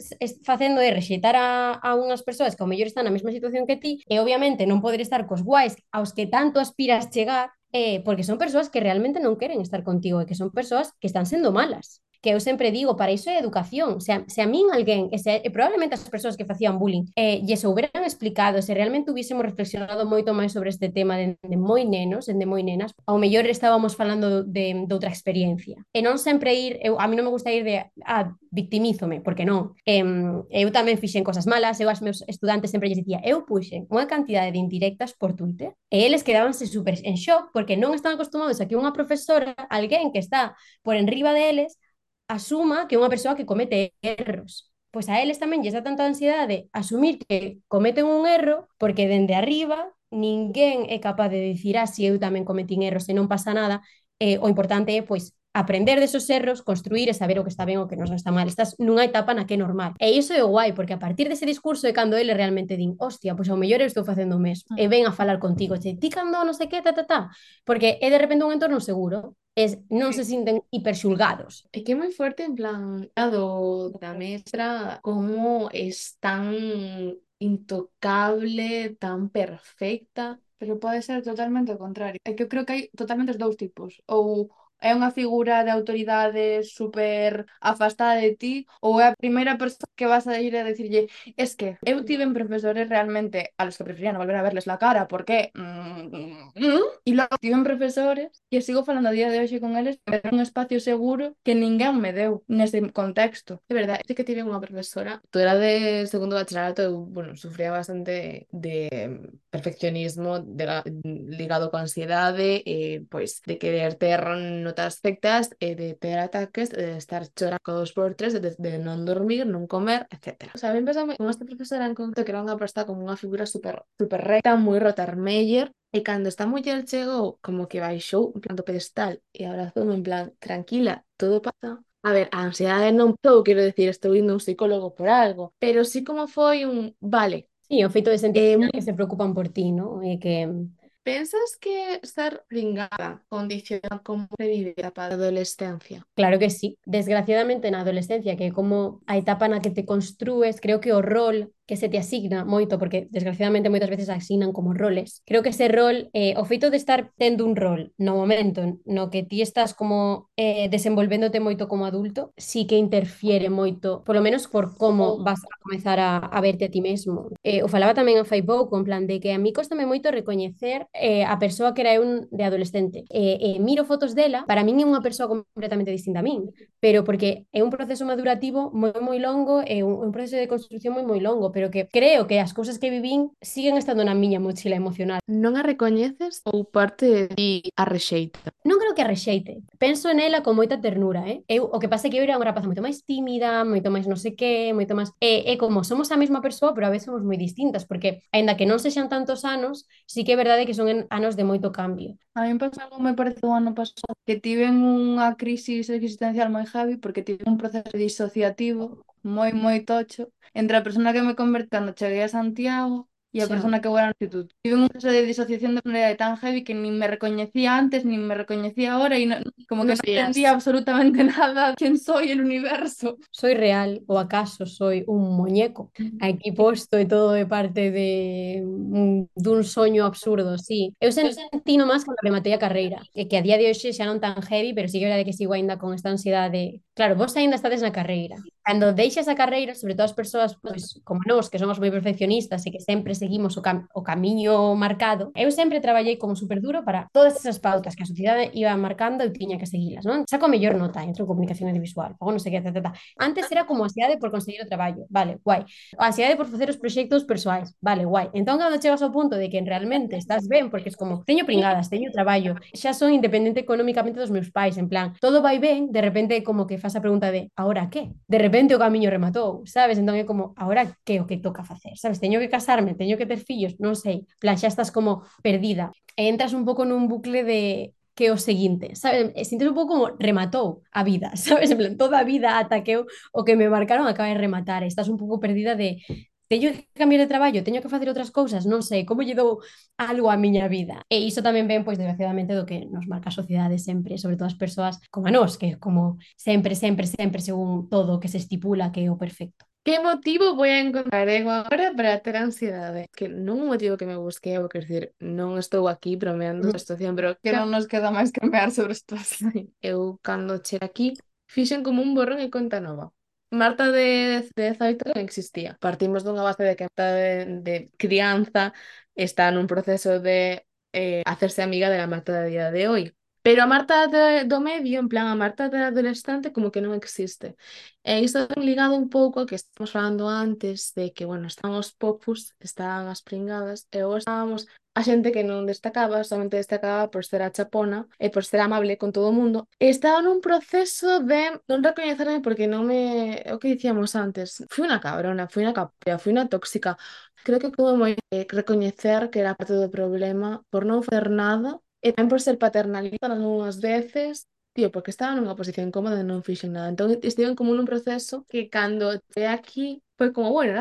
Speaker 4: facendo é rexeitar a, a unhas persoas que ao mellor están na mesma situación que ti, e obviamente non poder estar cos guais aos que tanto aspiras chegar, eh, porque son persoas que realmente non queren estar contigo e que son persoas que están sendo malas que eu sempre digo, para iso é educación. Se a, se a min alguén, e, se, e probablemente as persoas que facían bullying, eh, lle souberan explicado, se realmente hubiésemos reflexionado moito máis sobre este tema de, de moi nenos, de moi nenas, ao mellor estábamos falando de, de outra experiencia. E non sempre ir, eu, a mí non me gusta ir de, ah, victimízome, porque non. Eh, eu tamén fixen cosas malas, eu as meus estudantes sempre lles dicía, eu puxen unha cantidade de indirectas por Twitter, e eles quedábanse super en shock, porque non están acostumados a que unha profesora, alguén que está por enriba deles, asuma que é unha persoa que comete erros. Pois a eles tamén lle está tanta ansiedade asumir que cometen un erro porque dende arriba ninguén é capaz de dicir así ah, si eu tamén cometín erros e non pasa nada. Eh, o importante é pois aprender desos erros, construir e saber o que está ben o que non está mal. Estás nunha etapa na que é normal. E iso é guai, porque a partir dese discurso é cando ele realmente din, hostia, pois ao mellor eu estou facendo o mesmo. E ven a falar contigo, che, ti cando non sei que, ta, ta, ta. Porque é de repente un entorno seguro es, non se sinten hiperxulgados.
Speaker 3: É que é moi forte en plan do da mestra como es tan intocable, tan perfecta,
Speaker 2: pero pode ser totalmente o contrario. É que eu creo que hai totalmente os dous tipos. Ou é unha figura de autoridade super afastada de ti ou é a primeira persoa que vas a ir a decirlle es que eu tive profesores realmente a los que prefería non volver a verles la cara porque mm, mm, e logo tive profesores que sigo falando a día de hoxe con eles era un espacio seguro que ninguén me deu nese contexto.
Speaker 3: É verdade, é que tive unha profesora, tú era de segundo bacharelato, eu, bueno, sufría bastante de perfeccionismo de ligado con ansiedade, eh, pois de querer ter notas perfectas, eh, de ter ataques, de estar chorados por tres, de, de non dormir, non comer, etc. O sea, a mí empezame con esta profesora en conto que era unha persona como unha figura super, super recta, moi rotarmeyer, E cando esta muller chegou, como que baixou en plan do pedestal e abrazou en plan, tranquila, todo pasa, A ver, a ansiedade non todo, quero decir, estou indo a un psicólogo por algo, pero sí como foi un, vale,
Speaker 4: Sí, o feito de sentir eh, que se preocupan por ti, ¿no? E que
Speaker 3: ¿Pensas que ser pringada condiciona como se vive a etapa de adolescencia?
Speaker 4: Claro que sí. Desgraciadamente na adolescencia, que como a etapa na que te construes, creo que o rol que se te asigna moito, porque desgraciadamente moitas veces asignan como roles. Creo que ese rol, eh, o feito de estar tendo un rol no momento no que ti estás como eh, desenvolvéndote moito como adulto, sí que interfiere moito, polo menos por como vas a comezar a, a verte a ti mesmo. Eh, o falaba tamén a fai pouco, en plan de que a mí costame moito recoñecer eh, a persoa que era un de adolescente. Eh, eh, miro fotos dela, para min é unha persoa completamente distinta a min, pero porque é un proceso madurativo moi moi longo, é un, un proceso de construción moi moi longo, pero que creo que as cousas que vivín siguen estando na miña mochila emocional.
Speaker 3: Non a recoñeces ou parte de ti a rexeita?
Speaker 4: Non que a rexeite. Penso nela con moita ternura, eh? Eu, o que pasa é que eu era unha rapaza moito máis tímida, moito máis non sei que, moito máis... E, eh, e eh, como somos a mesma persoa, pero a veces somos moi distintas, porque, aínda que non sexan tantos anos, sí que é verdade que son anos de moito cambio.
Speaker 2: A mí pasa algo me parece o ano pasado, que tiven unha crisis existencial moi heavy, porque tive un proceso disociativo moi, moi tocho, entre a persona que me convertí cando cheguei a Santiago
Speaker 1: E a
Speaker 4: Xa.
Speaker 1: persona que vou ao instituto. Tive un proceso de disociación de personalidade tan heavy que nin me recoñecía antes, nin me recoñecía ahora e non- como que
Speaker 3: Non
Speaker 1: entendía absolutamente nada quién soy, el universo.
Speaker 4: ¿Soy real o acaso soy un muñeco aquí posto e todo de parte de un, dun soño absurdo? Sí. Eu sentino máis cando rematei a carreira, e que a día de hoxe xa non tan heavy, pero sí que é verdade que sigo aínda con esta ansiedade. Claro, vos aínda estades na carreira. cando deixas a carreira, sobre todo as persoas pois, como nós, que somos moi perfeccionistas e que sempre seguimos o, cam o camiño marcado, eu sempre traballei como super duro para todas esas pautas que a sociedade iba marcando e tiña que seguilas, non? Saco mellor nota, entro en comunicación audiovisual, ou non sei que, ta, ta, ta. Antes era como ansiedade por conseguir o traballo, vale, guai. A ansiedade por facer os proxectos persoais, vale, guai. Entón, cando chegas ao punto de que realmente estás ben, porque es como, teño pringadas, teño traballo, xa son independente económicamente dos meus pais, en plan, todo vai ben, de repente como que faz a pregunta de, ahora que? De repente repente o camiño rematou, sabes? Entón é como, agora que é o que toca facer, sabes? Teño que casarme, teño que ter fillos, non sei. Plan, xa estás como perdida. E entras un pouco nun bucle de que é o seguinte, sabes? E sintes un pouco como rematou a vida, sabes? En plan, toda a vida ata que eu, o que me marcaron acaba de rematar. Estás un pouco perdida de teño que cambiar de traballo, teño que facer outras cousas, non sei, como lle dou algo a miña vida. E iso tamén ven, pois, desgraciadamente, do que nos marca a sociedade sempre, sobre todo as persoas como a nós, que como sempre, sempre, sempre, según todo o que se estipula que é o perfecto.
Speaker 3: Que motivo voy a encontrar eu agora para ter ansiedade? Que non un motivo que me busquei, vou decir, non estou aquí bromeando a situación, pero
Speaker 1: que non nos queda máis que mear sobre a situación.
Speaker 3: Eu, cando chera aquí, fixen como un borrón e conta nova. Marta de, de Zaito non existía. Partimos dunha base de que Marta de, de crianza está nun proceso de eh, hacerse amiga de la Marta da día de hoy. Pero a Marta de, do medio, en plan, a Marta de adolescente como que non existe. E isto ten ligado un pouco a que estamos falando antes de que, bueno, estaban os popus, están as pringadas, e ou estábamos a xente que non destacaba, solamente destacaba por ser a chapona e por ser amable con todo o mundo. E estaba nun proceso de non recoñecerme porque non me... O que dicíamos antes, fui unha cabrona, fui unha capria, fui unha tóxica. Creo que como moi recoñecer que era parte do problema por non facer nada e tamén por ser paternalista algunhas veces tío, porque estaba nunha posición cómoda e non fixen nada. Entón, estive en nun proceso que cando te aquí foi como, bueno.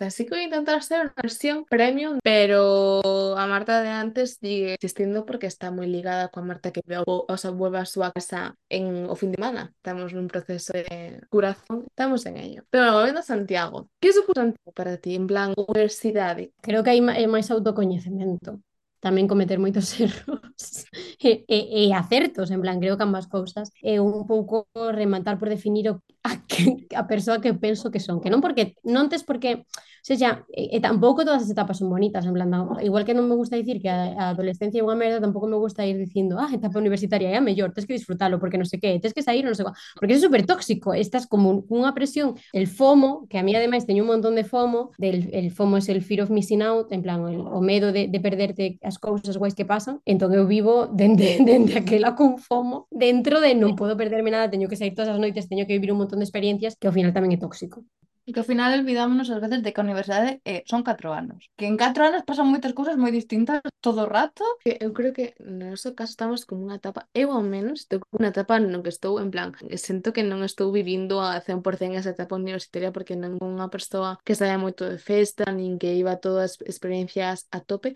Speaker 3: Así que voy a intentar ser unha versión premium, pero a Marta de antes sigue existindo porque está moi ligada coa Marta que veo, o sea, vuelve a súa casa en o fin de semana. Estamos nun proceso de curación, estamos en ello. Pero volvendo a Santiago, que supuso Santiago para ti? En plan, universidade.
Speaker 4: Creo que hai é máis autocoñecemento. Tamén cometer moitos erros e, e, e acertos, en plan, creo que ambas cousas. É un pouco rematar por definir o, a, que, a persoa que penso que son. Que non porque, non tes porque, o sea, e, e tampouco todas as etapas son bonitas, en plan, igual que non me gusta dicir que a, a adolescencia é unha merda, tampouco me gusta ir dicindo, ah, etapa universitaria é a mellor, tes que disfrutalo, porque non sei que, tes que sair, non sei qual, porque é super tóxico, estás como cunha presión, el FOMO, que a mí ademais teño un montón de FOMO, del, el FOMO é el fear of missing out, en plan, el, o medo de, de perderte as cousas guais que pasan, entón eu vivo dende, dende aquela con FOMO, dentro de non podo perderme nada, teño que sair todas as noites, teño que vivir un montón montón de experiencias que ao final tamén é tóxico.
Speaker 1: E que ao final olvidámonos ás veces de que a universidade eh, son 4 anos. Que en 4 anos pasan moitas cousas moi distintas todo o rato.
Speaker 3: Eu creo que no noso caso estamos como unha etapa, eu ao menos, estou como unha etapa no que estou en plan, sento que non estou vivindo a 100% esa etapa universitaria porque non unha persoa que saia moito de festa, nin que iba todas as experiencias a tope,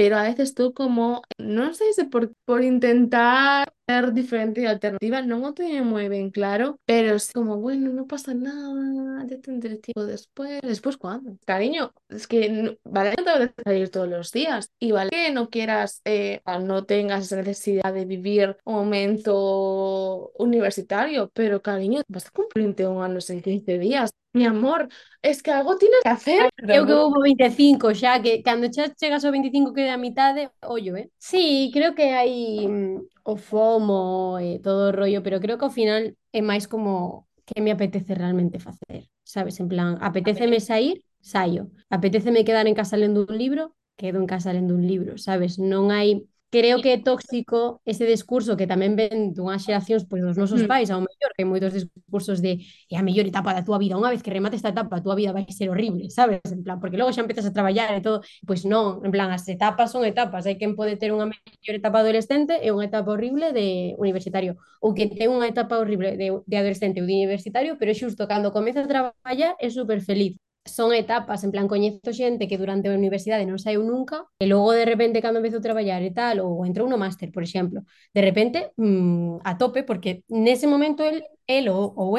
Speaker 3: pero a veces estou como, non sei se por, por intentar ser diferente e alternativa, non o teño moi ben claro, pero es como, bueno, non pasa nada, ya tendré tiempo después. ¿Después cuándo? Cariño, es que no- vale no te salir todos los días y vale que no quieras, eh, no tengas esa necesidad de vivir un momento universitario, pero cariño, vas a cumplir 21 años en 15 días. Mi amor, es que algo tienes que hacer.
Speaker 4: Eu que vou 25 xa, que cando xa chegas ao 25 que é a mitade, ollo, eh? Sí, creo que hai mm, o FOMO e todo o rollo, pero creo que ao final é máis como que me apetece realmente facer, sabes? En plan, apetéceme sair, saio. Apetéceme quedar en casa lendo un libro, quedo en casa lendo un libro, sabes? Non hai Creo que é tóxico ese discurso que tamén ven dunhas xeracións pois, dos nosos
Speaker 3: mm.
Speaker 4: pais, ao mellor, que hai moitos discursos de é a mellor etapa da túa vida, unha vez que remate esta etapa, a túa vida vai ser horrible, sabes? En plan, porque logo xa empezas a traballar e todo, pois non, en plan, as etapas son etapas, hai quen pode ter unha mellor etapa adolescente e unha etapa horrible de universitario, ou quen ten unha etapa horrible de, de adolescente ou de universitario, pero xusto cando comeza a traballar é super feliz. Son etapas, en plan, coñezo xente que durante a universidade non saiu nunca e logo de repente cando empezou a traballar e tal, ou entrou no máster, por exemplo, de repente mmm, a tope, porque nese momento el, el ou, ou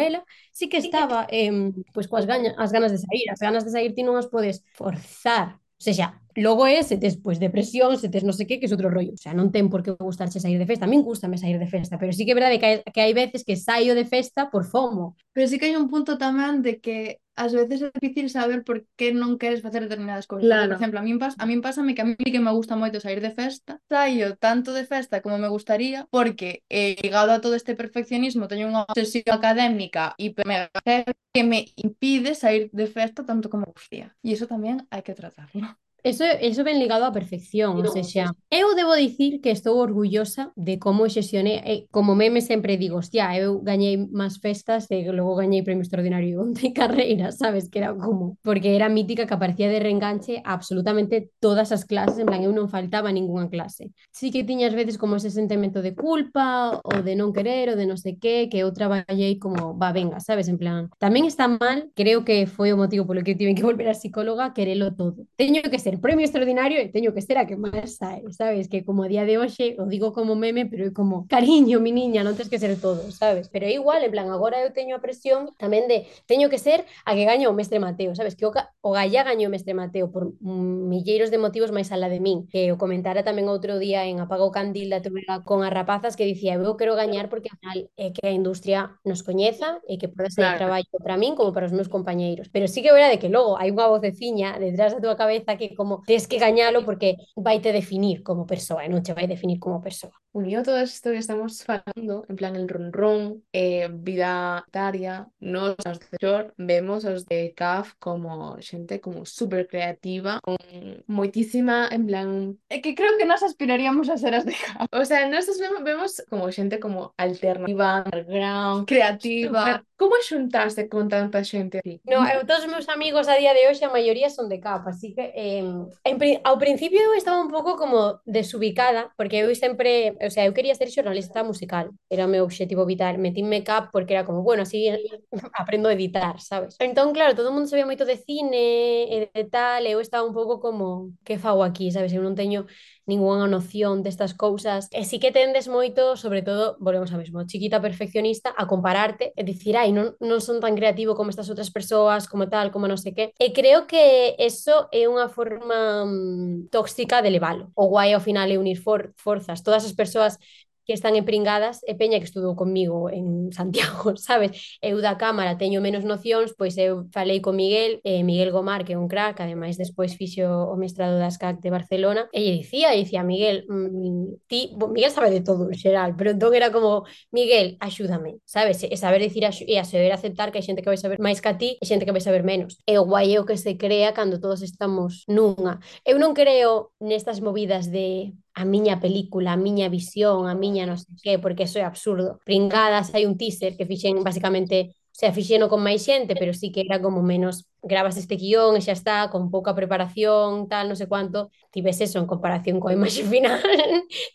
Speaker 4: sí que estaba eh, pois coas gaña, as ganas de sair, as ganas de sair ti non as podes forzar, o sea, Logo é se tes pois, depresión, se tes non sei que, que é outro rollo. O sea, non ten por que gustarche sair de festa. A min gustame sair de festa, pero sí que é verdade que hai, que hai veces que saio de festa por fomo.
Speaker 1: Pero sí que hai un punto tamén de que ás veces é difícil saber por que non queres facer determinadas cousas.
Speaker 3: Claro.
Speaker 1: Por exemplo, a min, pas, a min pásame que a mí que me gusta moito sair de festa, saio tanto de festa como me gustaría, porque eh, ligado a todo este perfeccionismo teño unha obsesión académica mega heavy que me impide sair de festa tanto como me gustaría. E iso tamén hai que tratarlo.
Speaker 4: Eso, eso ben ligado á perfección, o sea, eu debo dicir que estou orgullosa de como xestionei, e como meme sempre digo, hostia, eu gañei máis festas e logo gañei premio extraordinario de carreira, sabes, que era como, porque era mítica que aparecía de reenganche a absolutamente todas as clases, en plan, eu non faltaba ningunha clase. Sí que tiñas veces como ese sentimento de culpa ou de non querer ou de non sei que, que eu traballei como, va, venga, sabes, en plan, tamén está mal, creo que foi o motivo polo que tive que volver a psicóloga, querelo todo. Teño que ser ser premio extraordinario e teño que ser a que máis sae, sabes? Que como a día de hoxe, o digo como meme, pero é como, cariño, mi niña, non tens que ser todo, sabes? Pero é igual, en plan, agora eu teño a presión tamén de, teño que ser a que gaño o mestre Mateo, sabes? Que o, o Gallá gaño o mestre Mateo por milleiros de motivos máis alá de min, que o comentara tamén outro día en Apago Candil da TV con as rapazas que dicía, eu quero gañar porque ao final é que a industria nos coñeza e que pode ser claro. traballo para min como para os meus compañeiros. Pero sí que é verdade que logo hai unha voceciña detrás da túa cabeza que como tens que gañalo porque vai te definir como persoa e non te vai definir como persoa.
Speaker 3: Unido todo isto que estamos falando, en plan el run, eh, vida taria, nos os de Shore, vemos os de CAF como xente como super creativa, con moitísima, en plan...
Speaker 1: É que creo que nós aspiraríamos a ser as de CAF.
Speaker 3: O sea, nós vemos, vemos como xente como alternativa, underground,
Speaker 1: creativa.
Speaker 3: Como xuntarse con tanta xente así?
Speaker 4: No, eu todos os meus amigos a día de hoxe a maioría son de CAF, así que eh, en, ao principio estaba un pouco como desubicada, porque eu sempre, o sea, eu quería ser xornalista musical, era o meu obxectivo vital, metinme cap porque era como, bueno, así aprendo a editar, sabes? Entón, claro, todo o mundo sabía moito de cine e de tal, eu estaba un pouco como, que fago aquí, sabes? Eu non teño ningunha noción destas cousas. E sí que tendes moito, sobre todo, volvemos a mesmo, chiquita perfeccionista, a compararte e dicir, ai, non, non son tan creativo como estas outras persoas, como tal, como non sei que. E creo que eso é unha forma mm, tóxica de levalo. O guai ao final é unir for forzas. Todas as persoas que están empringadas e peña que estudou comigo en Santiago, sabes? Eu da cámara teño menos nocións, pois eu falei con Miguel, eh, Miguel Gomar, que é un crack, ademais despois fixo o mestrado das CAC de Barcelona, e lle dicía, e dicía, Miguel, mm, ti, bo, Miguel sabe de todo en xeral, pero entón era como, Miguel, axúdame, sabes? E saber dicir e a saber aceptar que hai xente que vai saber máis que a ti e xente que vai saber menos. E o guai é o que se crea cando todos estamos nunha. Eu non creo nestas movidas de a miña película, a miña visión, a miña non sei que, porque eso é absurdo. Pringadas hai un teaser que fixen basicamente, o sea, con máis xente, pero sí que era como menos grabas este guión e xa está, con pouca preparación, tal, non sei cuánto, tives eso en comparación coa imaxe final,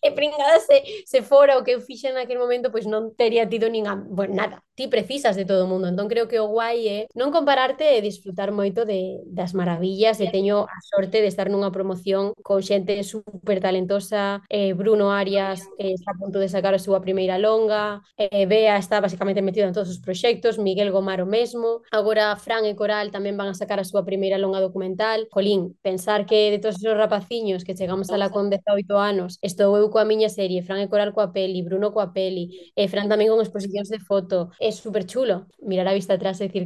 Speaker 4: e pringada se, se fora o que eu fixe naquele momento, pois non teria tido nin a, bueno, nada, ti precisas de todo o mundo, entón creo que o guai é eh, non compararte e disfrutar moito de, das maravillas, e teño a sorte de estar nunha promoción con xente super talentosa, eh, Bruno Arias eh, está a punto de sacar a súa primeira longa, eh, Bea está basicamente metida en todos os proxectos, Miguel Gomaro mesmo, agora Fran e Coral tamén van a sacar a súa primeira longa documental. Colín, pensar que de todos esos rapaciños que chegamos a la con 18 anos, estou eu coa miña serie, Fran e Coral coa peli, Bruno coa peli, e Fran tamén con exposicións de foto. É super chulo mirar a vista atrás e dicir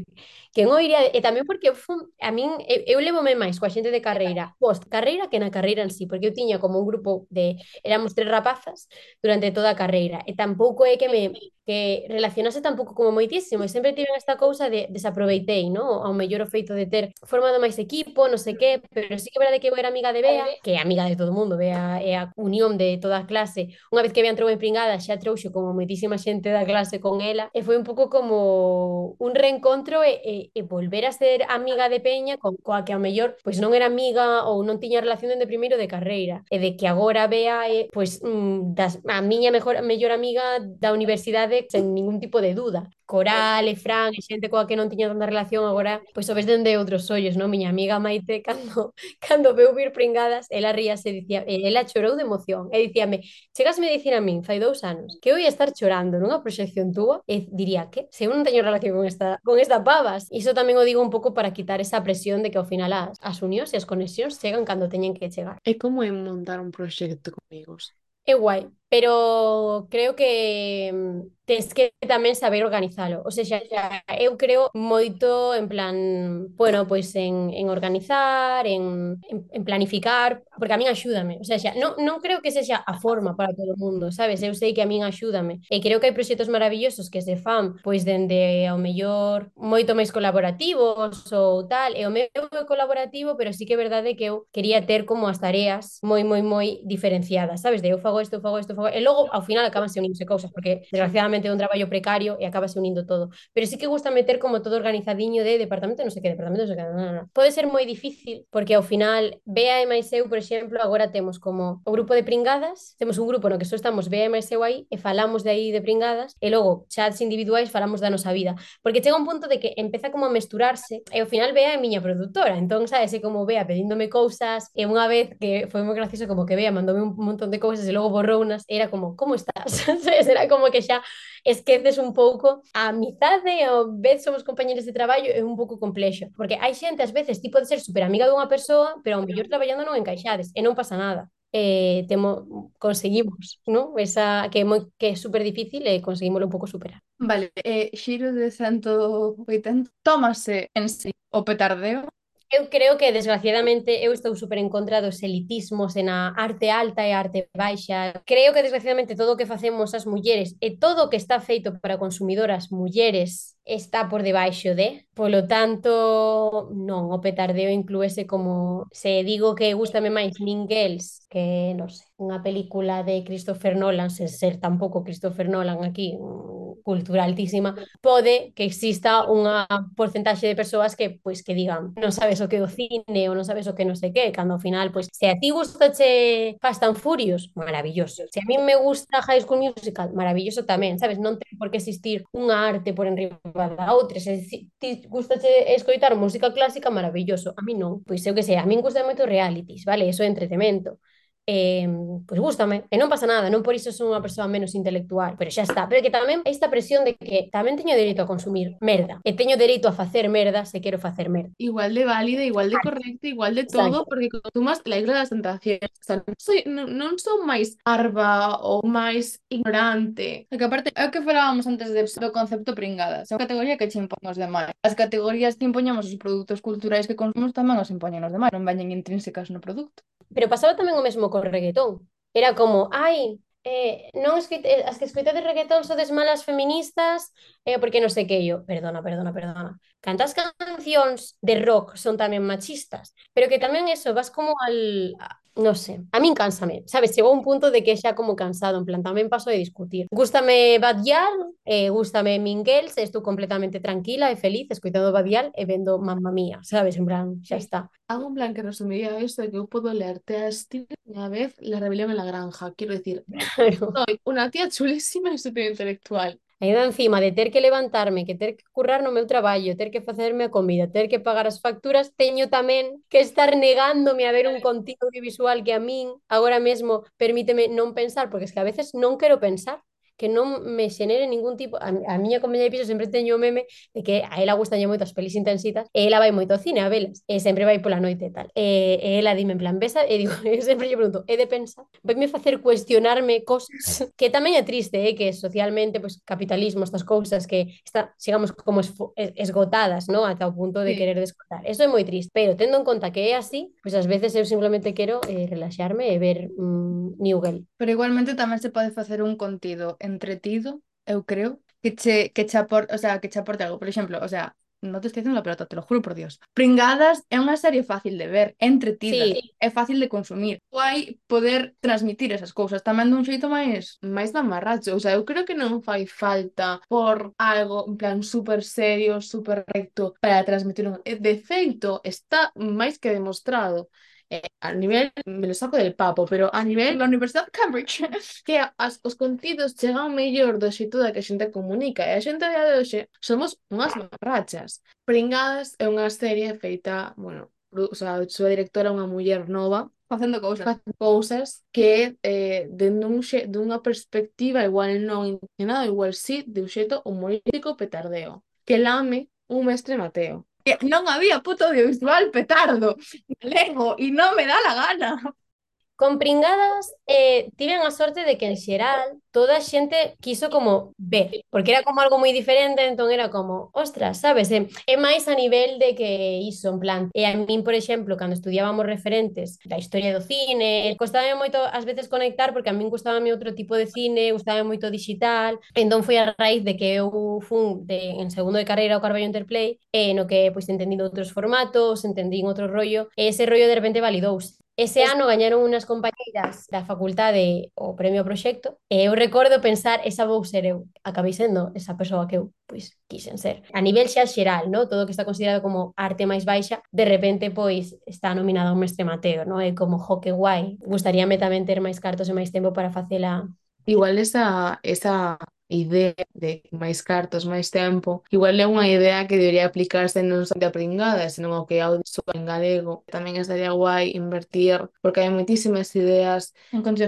Speaker 4: que non iría, eh, e tamén porque eu fun, a min, eu, eu levome máis coa xente de carreira, post carreira que na carreira en sí, porque eu tiña como un grupo de, éramos tres rapazas durante toda a carreira, e tampouco é que me que relacionase tampouco como moitísimo, e sempre tiven esta cousa de desaproveitei, no? ao mellor o feito de ter formado máis equipo, non sei que, pero sí que é verdade que eu era amiga de Bea, que é amiga de todo o mundo, Bea é a unión de toda a clase, unha vez que Bea entrou en pringada, xa trouxo como moitísima xente da clase con ela, e foi un pouco como un reencontro e, e e, volver a ser amiga de Peña con coa que ao mellor pois non era amiga ou non tiña relación dende primeiro de carreira. E de que agora vea e, pois mm, das, a miña mejor, mellor amiga da universidade sen ningún tipo de duda. Coral e Fran e xente coa que non tiña tanta relación agora, pois o ves dende outros ollos, non? Miña amiga Maite cando cando veu vir pringadas, ela ríase e dicía, ela chorou de emoción. E dicíame, chegasme a dicir a min fai dous anos que eu ia estar chorando nunha proxección túa? E diría que? Se eu non teño relación con esta con esta pava, pavas. Iso tamén o digo un pouco para quitar esa presión de que ao final as, as unións e as conexións chegan cando teñen que chegar.
Speaker 3: É como é montar un proxecto con amigos.
Speaker 4: É guai, pero creo que mm, tens que tamén saber organizalo. O sea, xa, xa, eu creo moito en plan, bueno, pois en, en organizar, en, en, en planificar, porque a min axúdame. O sea, xa, non, non creo que sexa a forma para todo o mundo, sabes? Eu sei que a min axúdame. E creo que hai proxectos maravillosos que se fan, pois dende ao mellor moito máis colaborativos ou tal, e o meu é colaborativo, pero sí que é verdade que eu quería ter como as tareas moi, moi, moi diferenciadas, sabes? De eu fago isto, fago isto, fago... E logo, ao final, acaban se unindo cousas, porque desgraciadamente é un traballo precario e acabase unindo todo. Pero sí que gusta meter como todo organizadiño de departamento non sei que, departamento non sei que, non, non, non. Pode ser moi difícil porque ao final Bea e por exemplo, agora temos como o grupo de pringadas, temos un grupo no que só estamos Bea e máis aí e falamos de aí de pringadas e logo chats individuais falamos da nosa vida. Porque chega un punto de que empeza como a mesturarse e ao final Bea é miña produtora, entón sabes, é como Bea pedíndome cousas e unha vez que foi moi gracioso como que Bea mandoume un montón de cousas e logo borrounas, era como, como estás? era como que xa esqueces un pouco a amizade, ao vez somos compañeros de traballo, é un pouco complexo, porque hai xente, ás veces, ti podes ser super amiga dunha persoa, pero ao mellor traballando non encaixades, e non pasa nada eh, temo, conseguimos, ¿no? Esa que é moi que é super difícil e eh, conseguimos un pouco superar.
Speaker 1: Vale, eh, xiro de 180 tómase en sí o petardeo
Speaker 4: Eu creo que, desgraciadamente, eu estou super en contra dos elitismos en a arte alta e a arte baixa. Creo que, desgraciadamente, todo o que facemos as mulleres e todo o que está feito para consumidoras mulleres está por debaixo de. Polo tanto, non, o petardeo inclúese como, se digo que gustame máis Mingles, que non sei. Unha película de Christopher Nolan, sen ser tampouco Christopher Nolan aquí, cultura altísima, pode que exista unha porcentaxe de persoas que pois que digan, non sabes o que é o cine ou non sabes o que non sei que, cando ao final, pois, se a ti gustache Fast and Furious, maravilloso. Se a mí me gusta High School Musical, maravilloso tamén, sabes? Non ten por que existir unha arte por enriba da outra. Se ti gustache escoitar música clásica, maravilloso. A mí non. Pois eu que sei, a min gusta moito realities, vale? Eso é entretemento eh, pois gustame, e non pasa nada, non por iso son unha persoa menos intelectual, pero xa está, pero que tamén esta presión de que tamén teño dereito a consumir merda, e teño dereito a facer merda se quero facer merda.
Speaker 3: Igual de válida, igual de correcta, igual de todo, Exacto. porque consumas la isla das tentacións, o sea, non, soy, non, non son máis arba ou máis ignorante,
Speaker 1: que aparte é o que falábamos antes de, do concepto pringada, son categoría que che impoñen os demais, as categorías que impoñamos os produtos culturais que consumimos tamén os impoñen os demais, non veñen intrínsecas no produto.
Speaker 4: Pero pasaba tamén o mesmo co reggaetón. Era como, ai, eh, non escoite, eh, as que escoitades reggaetón sodes malas feministas eh, porque non sei que eu. Perdona, perdona, perdona. Cantas cancións de rock son tamén machistas, pero que tamén eso, vas como al, non sei, a min cánsame, sabes, chegou un punto de que xa como cansado, en plan, tamén paso de discutir. Gústame Badial, eh, gústame Mingels, estou completamente tranquila e feliz escoitando Badial e vendo Mamma Mía, sabes, en plan, xa está.
Speaker 3: Hago un plan que resumiría esto de que eu podo leerte a estilo a vez La rebelión en la granja, quiero decir, soy una tía chulísima e súper intelectual.
Speaker 4: Ainda encima de ter que levantarme, que ter que currar no meu traballo, ter que facerme a comida, ter que pagar as facturas, teño tamén que estar negándome a ver un contido audiovisual que a min agora mesmo permíteme non pensar, porque es que a veces non quero pensar que non me xenere ningún tipo a, a miña compañera de piso sempre teño o meme de que a ela gustañe moito as pelis intensitas e ela vai moito ao cine a velas e sempre vai pola noite e tal. E, e ela dime en plan besa e digo, eu sempre lle pregunto é de pensar vai me facer cuestionarme cosas que tamén é triste eh, que socialmente pues, capitalismo, estas cousas que está, sigamos como esgotadas no? ata o punto de sí. querer descotar eso é moi triste, pero tendo en conta que é así pois pues, ás veces eu simplemente quero eh, relaxarme e ver mm, New Girl.
Speaker 1: Pero igualmente tamén se pode facer un contido en entretido, eu creo, que che, que che aporte, o sea, que che aporte algo. Por exemplo, o sea, no te estoy diciendo la pelota, te lo juro por Dios. Pringadas é unha serie fácil de ver, é entretida, sí. é fácil de consumir. Guai poder transmitir esas cousas tamén dun xeito máis
Speaker 3: máis mamarracho. O sea, eu creo que non fai falta por algo en plan super serio, super recto para transmitir un... De feito, está máis que demostrado eh, a nivel, me lo saco del papo, pero a nivel
Speaker 2: da Universidade de Cambridge,
Speaker 3: que as, os contidos chegan mellor da que a xente comunica, e a xente de hoxe somos unhas marrachas. Pringadas é unha serie feita, bueno, o sea, a súa directora é unha muller nova,
Speaker 2: facendo cousas,
Speaker 3: facendo cousas que eh, dende un xe, dunha perspectiva igual non intencionada, igual sí, de un xeito humorístico petardeo, que lame un mestre Mateo.
Speaker 2: Que non había puto audiovisual petardo galego e non me dá la gana.
Speaker 4: Con Pringadas eh, tiven a sorte de que en xeral toda a xente quiso como ver, porque era como algo moi diferente, entón era como, ostras, sabes, eh, é máis a nivel de que iso, en plan, e a min, por exemplo, cando estudiábamos referentes da historia do cine, costaba moito ás veces conectar, porque a min gustaba outro tipo de cine, gustaba moito digital, entón foi a raíz de que eu fun de, en segundo de carreira ao Carballo Interplay, eh, no que pois entendín outros formatos, entendín outro rollo, e ese rollo de repente validouse. Ese ano gañaron unhas compañeiras da facultade o premio proxecto e eh, eu recordo pensar esa vou ser eu. Acabei sendo esa persoa que eu pois quixen ser. A nivel xa xeral, no? todo o que está considerado como arte máis baixa, de repente pois está nominado a un mestre Mateo, no? é como jo que guai. Gustaríame tamén ter máis cartos e máis tempo para facela
Speaker 3: Igual esa, esa idea de máis cartos, máis tempo. Igual é unha idea que debería aplicarse non só da pringada, senón ao que é audiovisual en galego. Tamén estaría guai invertir, porque hai moitísimas ideas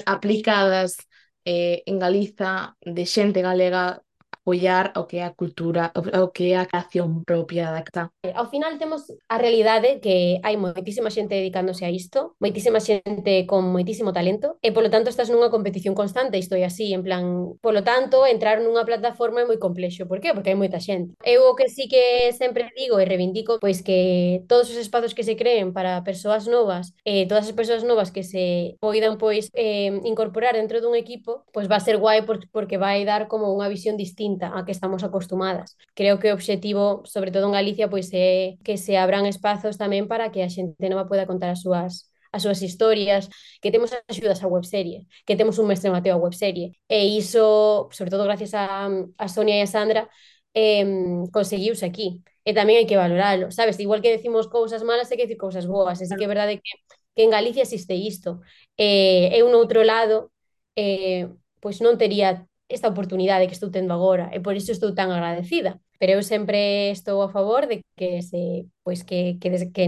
Speaker 3: aplicadas eh, en Galiza de xente galega apoiar o que é a cultura, o que é a creación propia da casa.
Speaker 4: Eh, ao final temos a realidade que hai moitísima xente dedicándose a isto, moitísima xente con moitísimo talento, e polo tanto estás nunha competición constante, isto é así, en plan, polo tanto, entrar nunha plataforma é moi complexo. Por qué? Porque hai moita xente. Eu o que sí que sempre digo e reivindico, pois que todos os espazos que se creen para persoas novas, eh, todas as persoas novas que se poidan pois eh, incorporar dentro dun equipo, pois va a ser guai porque vai dar como unha visión distinta a que estamos acostumadas. Creo que o obxectivo, sobre todo en Galicia, pois é que se abran espazos tamén para que a xente nova poda contar as súas as súas historias, que temos axudas a webserie, que temos un mestre Mateo a webserie. E iso, sobre todo gracias a, a Sonia e a Sandra, eh, conseguiuse aquí. E tamén hai que valoralo, sabes? Igual que decimos cousas malas, hai que decir cousas boas. E sí que é verdade que, que en Galicia existe isto. Eh, eu, no outro lado, eh, pois non tería esta oportunidade que estou tendo agora e por iso estou tan agradecida. Pero eu sempre estou a favor de que se pois que que des, que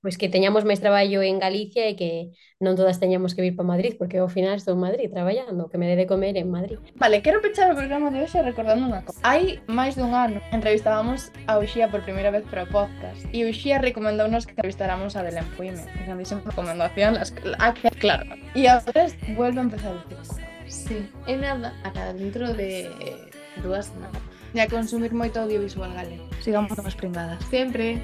Speaker 4: pois que teñamos máis traballo en Galicia e que non todas teñamos que vir para Madrid, porque ao final estou en Madrid traballando, que me debe comer en Madrid.
Speaker 2: Vale, quero pechar o programa de hoxe recordando unha cosa. Hai máis dun ano entrevistábamos a Uxía por primeira vez para o podcast e Uxía recomendounos que entrevistáramos a Belén Puime. Grandísima recomendación, las... ah, claro. E agora vuelve a empezar o ciclo.
Speaker 3: Sí. é nada, ata dentro de dúas semanas.
Speaker 2: E a consumir moito audiovisual galego. Sigamos as primadas.
Speaker 3: Sempre.